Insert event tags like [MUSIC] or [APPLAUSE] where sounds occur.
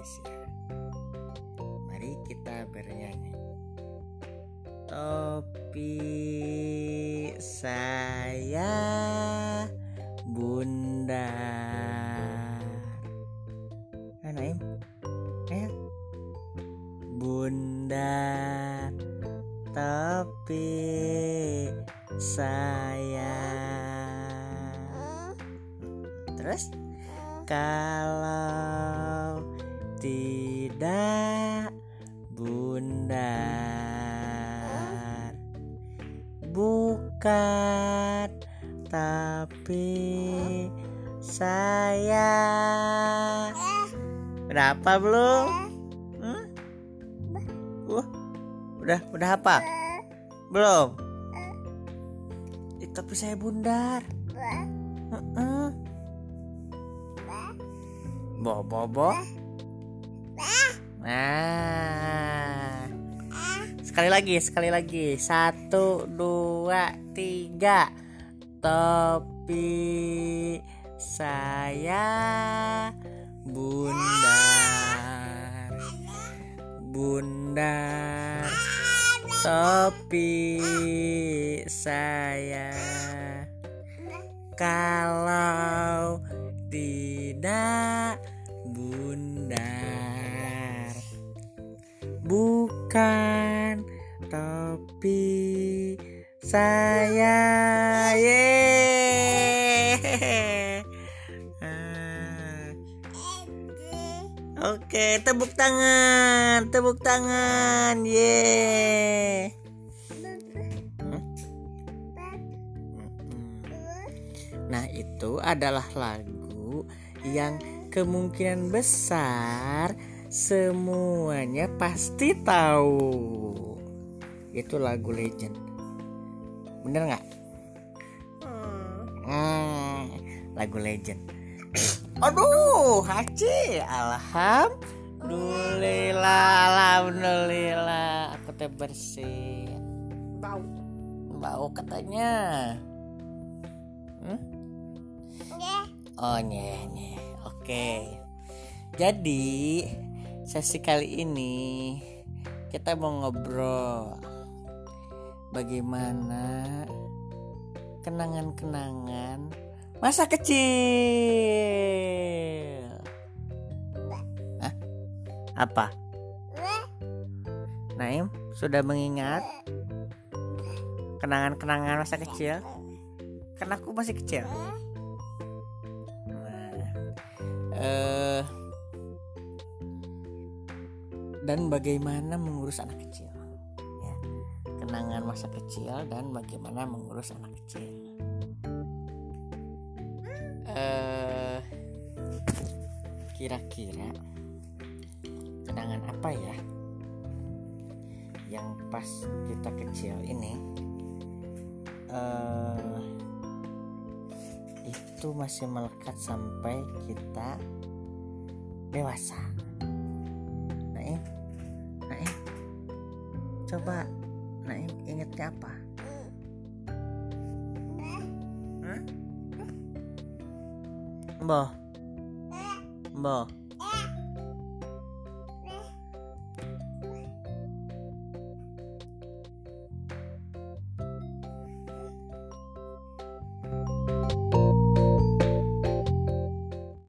Indonesia. Mari kita bernyanyi. Topi saya bunda. Naim, ayo. Eh? Bunda topi saya. Ah. Terus kalau bukan tapi saya. Berapa belum hmm? uh, udah udah apa? Belum? Eh, tapi saya bundar. Heeh. bo bo bo nah sekali lagi sekali lagi. Satu dua tiga. Tapi saya bundar bundar tapi saya. Kalau tidak bundar. Bukan tapi saya ye Ah. Oke, tepuk tangan, tepuk tangan, ye. Nah, itu adalah lagu yang kemungkinan besar semuanya pasti tahu. Itu lagu legend. Bener nggak? Hmm, lagu legend. [SNIFFS] Aduh, Haci, alhamdulillah, alhamdulillah, aku teh bersih. Bau. Bau katanya. Hmm? Oh nye nye. Oke. Jadi sesi kali ini kita mau ngobrol bagaimana kenangan-kenangan masa kecil. Hah? Apa? Naim sudah mengingat kenangan-kenangan masa kecil? Karena aku masih kecil. Nah, eh, dan bagaimana mengurus anak kecil? Ya, kenangan masa kecil dan bagaimana mengurus anak kecil. Eh, kira-kira kenangan apa ya yang pas kita kecil ini? eh itu masih melekat sampai kita dewasa. Naim, Naim, coba Naim ingetnya apa? Hah? Mbah, Mbah,